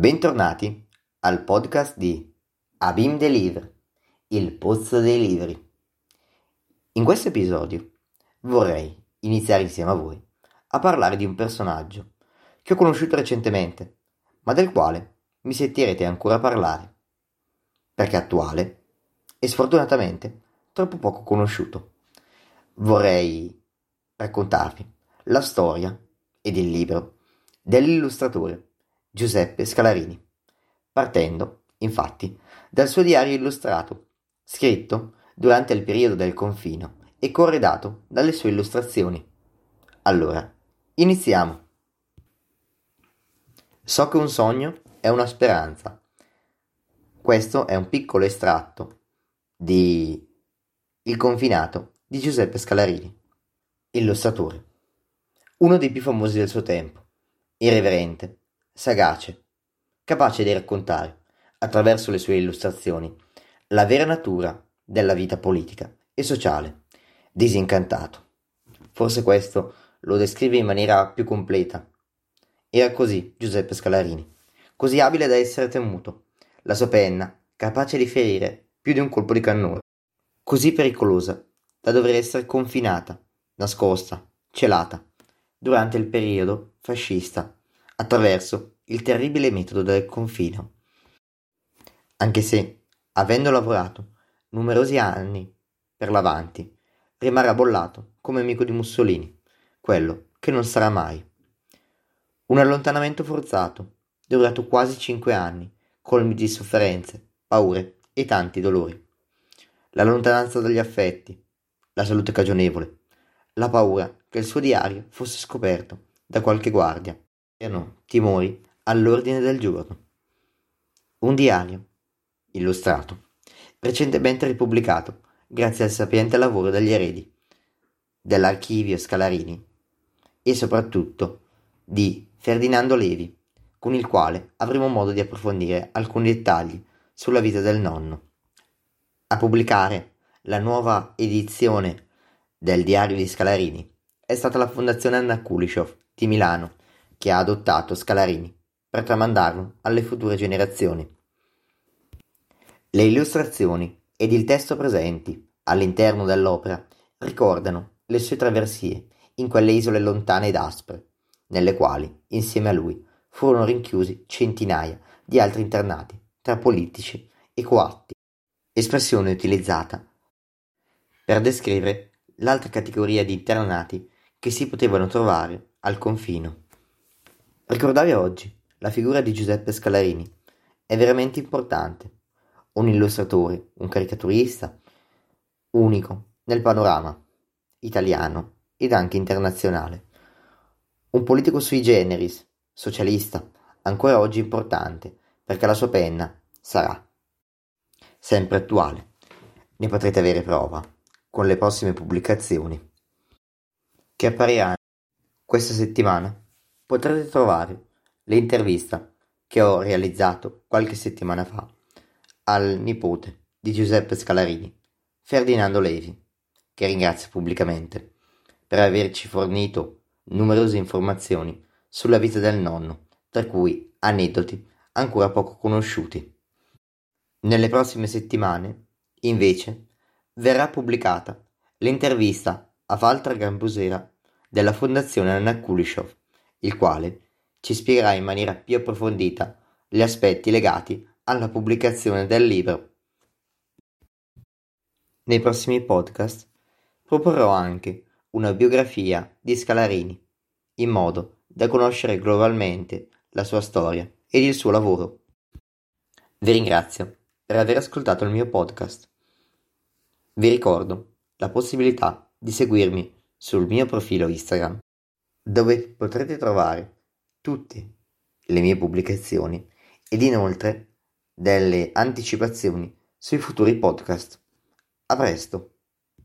Bentornati al podcast di Abim Deliver, il pozzo dei libri. In questo episodio vorrei iniziare insieme a voi a parlare di un personaggio che ho conosciuto recentemente, ma del quale mi sentirete ancora parlare, perché attuale e sfortunatamente troppo poco conosciuto. Vorrei raccontarvi la storia ed il libro dell'illustratore Giuseppe Scalarini, partendo, infatti, dal suo diario illustrato, scritto durante il periodo del confino e corredato dalle sue illustrazioni. Allora, iniziamo. So che un sogno è una speranza. Questo è un piccolo estratto di Il confinato di Giuseppe Scalarini, illustratore, uno dei più famosi del suo tempo, irreverente, sagace, capace di raccontare, attraverso le sue illustrazioni, la vera natura della vita politica e sociale, disincantato. Forse questo lo descrive in maniera più completa. Era così Giuseppe Scalarini, così abile da essere temuto, la sua penna capace di ferire più di un colpo di cannone, così pericolosa da dover essere confinata, nascosta, celata, durante il periodo fascista attraverso il terribile metodo del confino. Anche se, avendo lavorato numerosi anni per l'avanti, rimarrà bollato come amico di Mussolini, quello che non sarà mai. Un allontanamento forzato, durato quasi cinque anni, colmi di sofferenze, paure e tanti dolori. La lontananza dagli affetti, la salute cagionevole, la paura che il suo diario fosse scoperto da qualche guardia timori all'ordine del giorno. Un diario, illustrato, recentemente ripubblicato grazie al sapiente lavoro degli eredi, dell'archivio Scalarini e soprattutto di Ferdinando Levi, con il quale avremo modo di approfondire alcuni dettagli sulla vita del nonno. A pubblicare la nuova edizione del diario di Scalarini è stata la Fondazione Anna Kulishov di Milano che ha adottato Scalarini per tramandarlo alle future generazioni. Le illustrazioni ed il testo presenti all'interno dell'opera ricordano le sue traversie in quelle isole lontane ed aspre, nelle quali, insieme a lui, furono rinchiusi centinaia di altri internati tra politici e coatti, espressione utilizzata per descrivere l'altra categoria di internati che si potevano trovare al confino. Ricordare oggi la figura di Giuseppe Scalarini è veramente importante. Un illustratore, un caricaturista, unico nel panorama italiano ed anche internazionale. Un politico sui generis, socialista, ancora oggi importante perché la sua penna sarà sempre attuale. Ne potrete avere prova con le prossime pubblicazioni che appariranno questa settimana potrete trovare l'intervista che ho realizzato qualche settimana fa al nipote di Giuseppe Scalarini, Ferdinando Levi, che ringrazio pubblicamente per averci fornito numerose informazioni sulla vita del nonno, tra cui aneddoti ancora poco conosciuti. Nelle prossime settimane, invece, verrà pubblicata l'intervista a Walter Gambusera della Fondazione Anna Kulishov il quale ci spiegherà in maniera più approfondita gli aspetti legati alla pubblicazione del libro. Nei prossimi podcast proporrò anche una biografia di Scalarini, in modo da conoscere globalmente la sua storia ed il suo lavoro. Vi ringrazio per aver ascoltato il mio podcast. Vi ricordo la possibilità di seguirmi sul mio profilo Instagram dove potrete trovare tutte le mie pubblicazioni ed inoltre delle anticipazioni sui futuri podcast. A presto!